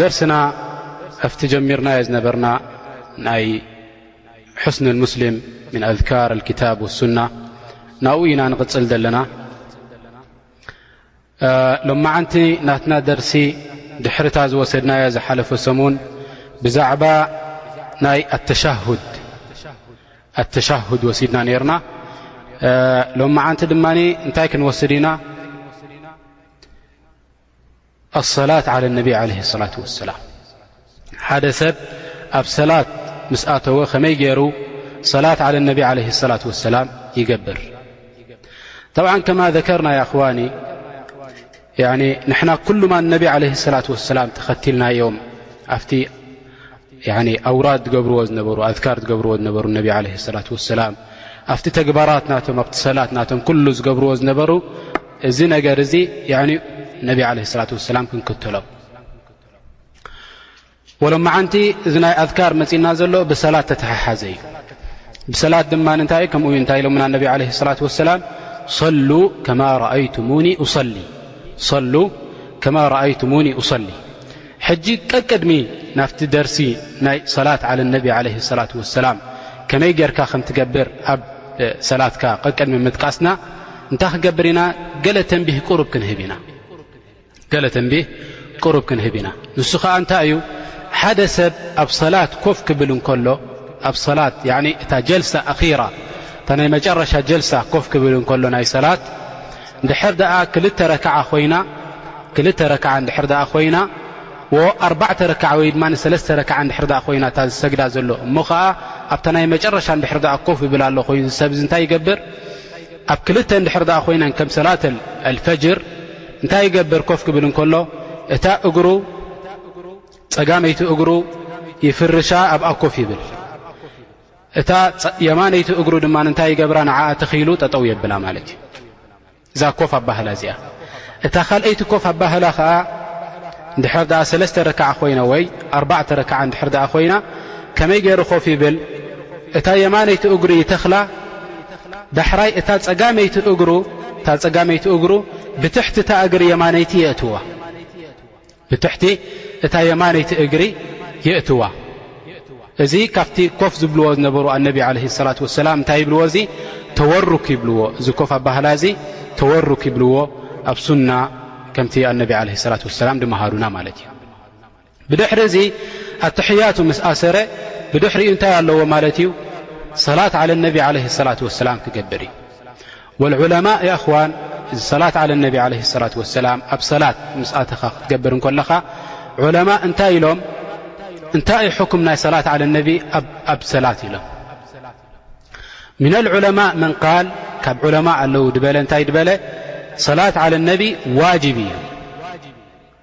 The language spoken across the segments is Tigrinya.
ደርስና ኣብቲ ጀሚርናዮ ዝነበርና ናይ ሕስን ሙስሊም ምን ኣዝካር ኣልክታብ ወሱና ናብኡ ኢና ንቕፅል ዘለና ሎማዓንቲ ናትና ደርሲ ድሕርታ ዝወሰድናዮ ዝሓለፈ ሰሙን ብዛዕባ ናይ ኣተሻሁድ ወሲድና ነርና ሎማዓንቲ ድማ እንታይ ክንወስድ ኢና ኣሰላት ዓለ ነቢ ዓለይሂ ሰላት ወሰላም ሓደ ሰብ ኣብ ሰላት ምስ ኣተወ ከመይ ገይሩ ሰላት ዓለ ነቢ ዓለይሂ ሰላት ወሰላም ይገብር ጠብዓ ከማ ዘከርና ያኣኽዋኒ ያኒ ንሕና ኩሉማ ነቢ ዓለይሂ ሰላት ወሰላም ተኸቲልናዮም ኣብቲ ያኒ ኣውራድ ዝገብርዎ ዝነበሩ ኣዝካር ዝገብርዎ ዝነበሩ ነቢ ዓለይሂ ሰላት ወሰላም ኣብቲ ተግባራት ናቶም ኣብቲ ሰላት ናቶም ኩሉ ዝገብርዎ ዝነበሩ እዚ ነገር እዚ የዕንዩ ነቢ ዓለ ስላት ወሰላም ክንክተሎም ወሎ መዓንቲ እዚ ናይ ኣድካር መጺእና ዘሎ ብሰላት ተተሓሓዘ እዩ ብሰላት ድማ እንታይ እዩ ከምኡ ዩ እንታይ ኢሎምና ነቢ ዓለ ስላት ወሰላም ሰሉ ከማ ረኣይቱሙኒ እሰሊ ሕጂ ቀቅድሚ ናብቲ ደርሲ ናይ ሰላት ዓለ ነቢ ዓለይሂ ሰላት ወሰላም ከመይ ጌርካ ከም ትገብር ኣብ ሰላትካ ቀቅድሚ ምጥቃስና እንታይ ክገብር ኢና ገለ ተንቢህ ቅሩብ ክንህብ ኢና ገለ ተንቢህ ቅሩብ ክንህብ ኢና ንሱ ኸኣ እንታይ እዩ ሓደ ሰብ ኣብ ሰላት ኮፍ ክብል እንከሎ ኣብ ሰላት እታ ጀልሳ ኣራ እታ ናይ መጨረሻ ጀልሳ ኮፍ ክብል እንከሎ ናይ ሰላት እንድሕር ደኣ ክልተ ረክዓ ኮይና ክልተ ረክዓ እንድሕር ደኣ ኮይና ወኣርባዕተ ረክዓ ወይ ድማ ሰለስተ ረክዓ እንድሕር ደኣ ኮይና እታ ዝሰግዳ ዘሎ እሞ ከኣ ኣብታ ናይ መጨረሻ እንድሕር ደኣ ኮፍ ይብል ኣሎ ኮይኑ ዝሰብ እዚ እንታይ ይገብር ኣብ ክልተ እንድሕር ደኣ ኮይነን ከም ሰላት ኣልፈጅር እንታይ ይገብር ኮፍ ክብል እንከሎ እታ እግሩ ጸጋመይቲ እግሩ ይፍርሻ ኣብኣ ኮፍ ይብል እታ የማነይቲ እግሩ ድማ እንታይ ይገብራ ንዓኣ ተኺሉ ጠጠው የብላ ማለት እዩ እዛ ኮፍ ኣባህላ እዚኣ እታ ካልኣይቲ ኮፍ ኣባህላ ከዓ እንድሕር ኣ ሰለስተ ረክዓ ኮይና ወይ ኣርባዕተ ረክዓ እንድሕር ኣ ኮይና ከመይ ገይሩ ኮፍ ይብል እታ የማነይቲ እግሩ ይተኽላ ዳሕራይ እታ ፀጋመይቲ እግሩ ብትሕቲ እታ እግሪ የማነይቲ የእትዋ ብትሕቲ እታ የማነይቲ እግሪ የእትዋ። እዚ ካብቲ ኮፍ ዝብልዎ ዝነበሩ ኣነቢ ዓለይሂ ሰላቱ ወሰላም እንታይ ይብልዎ እዚ ተወሩክ ይብልዎ እዚ ኮፍ ኣባህላ እዚ ተወሩክ ይብልዎ ኣብ ሱና ከምቲ ኣነቢ ዓለይሂ ሰላቱ ወሰላም ድመሃሩና ማለት እዩ። ብድሕሪ እዚ ኣተሕያቱ ምስ ኣሰረ ብድሕሪኡ እንታይ ኣለዎ ማለት እዩ ሰላት ዓለ ነቢ ዓለይሂ ሰላቱ ወሰላም ክገብር እዩ። ወልዑለማእ ያእኽዋን እዚ ሰላት ዓለ ነቢ ዓለይሂ ሰላት ወሰላም ኣብ ሰላት ምስ ኣተኻ ክትገብር እንከለኻ ዑለማእ እንታይ ኢሎም እንታይ እዩ ሕኩም ናይ ሰላት ዓለ ነቢ ኣብ ሰላት ኢሎም ምና ልዑለማእ መን ቃል ካብ ዑለማእ ኣለዉ ድበለ እንታይ ድበለ ሰላት ዓለ ነቢ ዋጅብ እዩ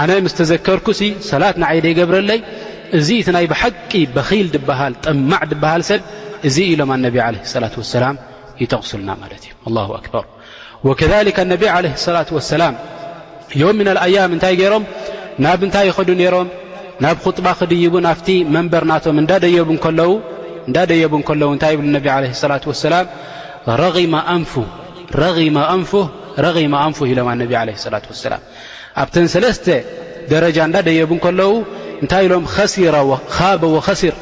ኣነ ምስ ተዘከርኩሲ ሰላት ንዓይ ደይገብረለይ እዚ እቲ ናይ ብሓቂ በኺል ድበሃል ጠማዕ ድበሃል ሰብ እዚ ኢሎም ኣነቢ ዓለ ሰላት ወሰላም ይጠቕሱልና ማለት እዩ ኣላሁ ኣክበር ወከሊክ ኣነቢ ዓለ ሰላት ወሰላም ዮም ምና ኣያም እንታይ ገይሮም ናብ እንታይ ይኸዱ ነይሮም ናብ ኹጥባ ክድይቡ ናብቲ መንበር ናቶም እዳደየቡ ከለዉ እንዳ ደየቡ እንከለዉ እንታይ ይብሉ ነቢ ዓለ ሰላት ወሰላም ረማ ኣንፉ ረማ ኣንፉ ረማ ኣንፉ ኢሎም ኣነቢ ዓለ ሰላት ወሰላም ኣብተን ሰለስተ ደረጃ እንዳ ደየቡ እንከለዉ እንታይ ኢሎም ኸሲረ ኻበ ወኸሲር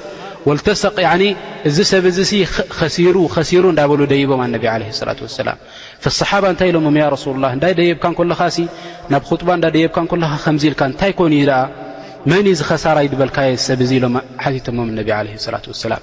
ወልተሰቅ ያኒ እዚ ሰብ እዚ ሲ ኸሲሩ ኸሲሩ እንዳበሉ ደይቦም ኣነቢ ዓለ ሰላት ወሰላም ፈሰሓባ እንታይ ኢሎምም ያ ረሱሉ ላ እንዳይ ደየብካ እንኮለኻ ሲ ናብ ኹጥባ እንዳ ደየብካ እንኮለኻ ከምዚ ኢልካ እንታይ ኮን እዩ ደኣ መን እዩ ዝኸሳራ ይድበልካየ ሰብ እዚ ኢሎም ሓቲቶሞም እነቢ ዓለ ሰላት ወሰላም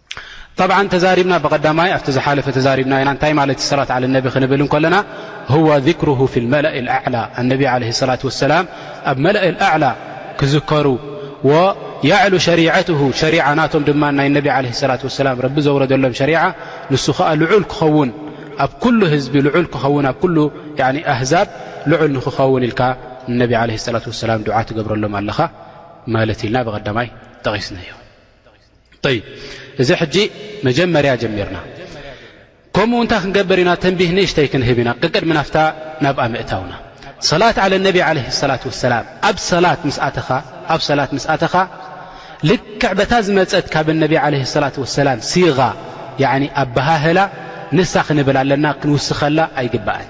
ጠብዓን ተዛሪብና ብቐዳማይ ኣብቲ ዝሓለፈ ተዛሪብና ኢና እንታይ ማለት ሰላት ዓለ ነቢ ክንብል እንከለና ሁዋ ዚክሩሁ ፊ ልመላእ ልኣዕላ ኣነቢ ዓለ ሰላት ወሰላም ኣብ መላእ ልኣዕላ ክዝከሩ ወያዕሉ ሸሪዐትሁ ሸሪዓ ናቶም ድማ ናይ ነቢ ዓለ ሰላት ወሰላም ረቢ ዘውረደሎም ሸሪዓ ንሱ ኸዓ ልዑል ክኸውን ኣብ ኩሉ ህዝቢ ልዑል ክኸውን ኣብ ኩሉ ኣህዛብ ልዑል ንክኸውን ኢልካ ንነቢ ዓለ ሰላት ወሰላም ድዓ ትገብረሎም ኣለኻ ማለት ኢልና ብቐዳማይ ጠቒስናዮ ይ እዚ ሕጂ መጀመርያ ጀሚርና ከምኡ እንታይ ክንገብር ኢና ተንቢህ ንእሽተይ ክንህብ ኢና ቅቅድሚ ናፍታ ናብኣ ምእታውና ሰላት ዓለ ነቢ ዓለ ሰላት ወሰላም ኣብ ሰላት ምስ ኣተኻ ልክዕ በታ ዝመፀት ካብ ነቢ ዓለ ሰላት ወሰላም ሲቓ ኣበሃህላ ንሳ ክንብል ኣለና ክንውስኸላ ኣይግባእን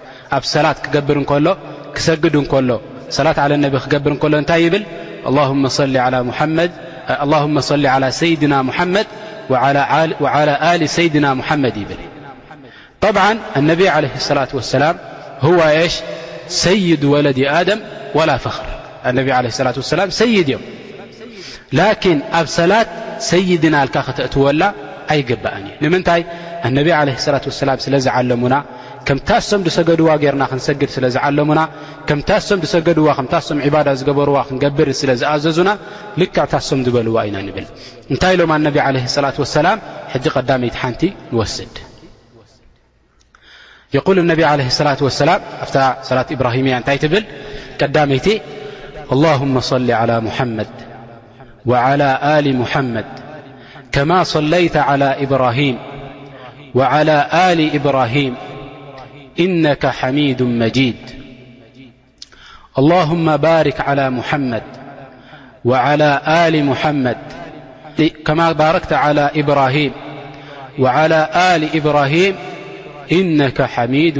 ኣብ ሰላት ክገብር እንከሎ ክሰግድ እንከሎ ሰላት ዓለ ነቢ ክገብር እንከሎ እንታይ ይብል ኣላሁመ ሰሊ ዓላ ሙሓመድ ኣላሁመ ሰሊ ዓላ ሰይድና ሙሓመድ ወዓላ ኣሊ ሰይድና ሙሓመድ ይብል ጠብዓ ኣነቢይ ዓለ ሰላት ወሰላም ህዋ የሽ ሰይድ ወለድ ኣደም ወላ ፈኽር ኣነቢ ዓለ ሰላት ወሰላም ሰይድ እዮም ላኪን ኣብ ሰላት ሰይድና ልካ ከተእትወላ ኣይግባእን እዩ ንምንታይ ኣነቢ ዓለ ሰላት ወሰላም ስለ ዝዓለሙና ከምታ እሶም ዝሰገድዋ ጌርና ክንሰግድ ስለ ዝዓለሙና፣ ከምታ እሶም ዝሰገድዋ ከምታ እሶም ዒባዳ ዝገበርዋ ክንገብር ስለ ዝኣዘዙና፣ ልክዕ እታ እሶም ዝበልዋ ኢና ንብል። እንታይ ኢሎም ኣነቢ ዓለይሂ ሰላቱ ወሰላም? ሕጂ ቀዳመይቲ ሓንቲ ንወስድ። የቁል ነቢ ዓለይሂ ሰላቱ ወሰላም ኣብታ ሰላት ኢብራሂምያ እንታይ ትብል ቀዳመይቲ ኣላሁመ ሰሊ ዓላ ሙሓመድ وعلى آل محمد كما صليت على إبراهيم وعلى ل إبراهيم إنك حميد مجيد اللهم بارك على محمد وعلى ل محمد كما باركت على إبراهيم وعلى ل إبراهيم إنك حميد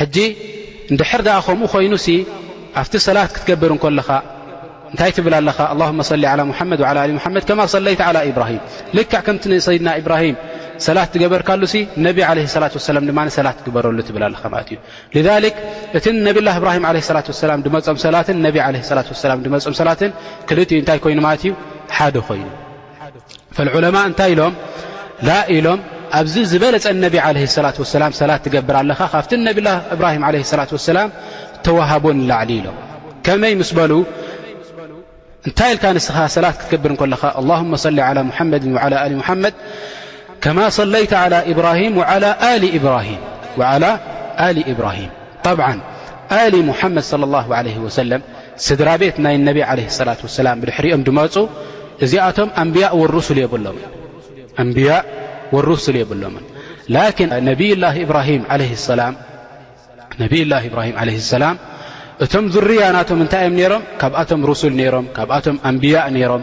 ሕጂ እንድሕር ደኣ ከምኡ ኮይኑሲ ኣብቲ ሰላት ክትገብር እንከለኻ እንታይ ትብል ኣለኻ ኣላሁመ ሰሊ ዓላ ሙሓመድ ዓላ ኣሊ ሙሓመድ ከማ ሰለይተ ዓላ ኢብራሂም ልክዕ ከምቲ ንሰይድና ኢብራሂም ሰላት ትገበርካሉ ሲ ነቢ ዓለ ሰላት ወሰላም ድማ ሰላት ትግበረሉ ትብል ኣለኻ ማለት እዩ ልዛሊክ እቲ ነብላ እብራሂም ዓለ ሰላት ወሰላም ድመፆም ሰላትን ነቢ ዓለ ሰላት ወሰላም ድመፆም ሰላትን ክልቲኡ እንታይ ኮይኑ ማለት እዩ ሓደ ኮይኑ ዑለማ እንታይ ኢሎም ላ ኢሎም ኣብዚ ዝበለፀ ነቢ ለ ላ ሰላም ሰላት ትገብር ኣለኻ ካብቲ ነብላ እብራሂም ለ ላ ሰላም ተዋህቦ ንላዕሊ ኢሎም ከመይ ምስ በሉ እንታይ ኢልካ ንስኻ ሰላት ክትገብር ከለኻ ኣላሁመ ሰሊ ዓላ ሙሓመድ ዓላ ኣሊ ሙሓመድ ከማ ሰለይተ ዓላ ኢብራሂም ዓላ ኣሊ ኢብራሂም ዓላ ኣሊ ኢብራሂም ጠብዓ ኣሊ ሙሓመድ ለ ላ ለ ወሰለም ስድራ ቤት ናይ ነቢ ዓለይሂ ሰላት ወሰላም ብድሕሪኦም ድመጹ እዚኣቶም ኣንብያእ ወሩሱል የብሎምን ኣንብያእ ወሩሱል የብሎምን ላኪን ነብዩላህ ኢብራሂም ዓለይሂ ሰላም ነብዩላህ ኢብራሂም ዓለይሂ ሰላም እቶም ዙርያ ናቶም እንታይ እዮም ነይሮም ካብኣቶም ሩሱል ነይሮም ካብኣቶም ኣንብያእ ነይሮም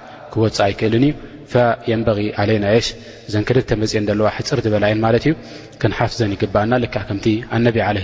ክወፅእ ኣይክእልን እዩ ፈየንበቂ ዓለይና የሽ እዘን ክልተ መፅኤን ዘለዋ ሕፅር ዝበላ እየን ማለት እዩ ክንሓፍዘን ይግባኣና ልክዕ ከምቲ ኣነቢ ለ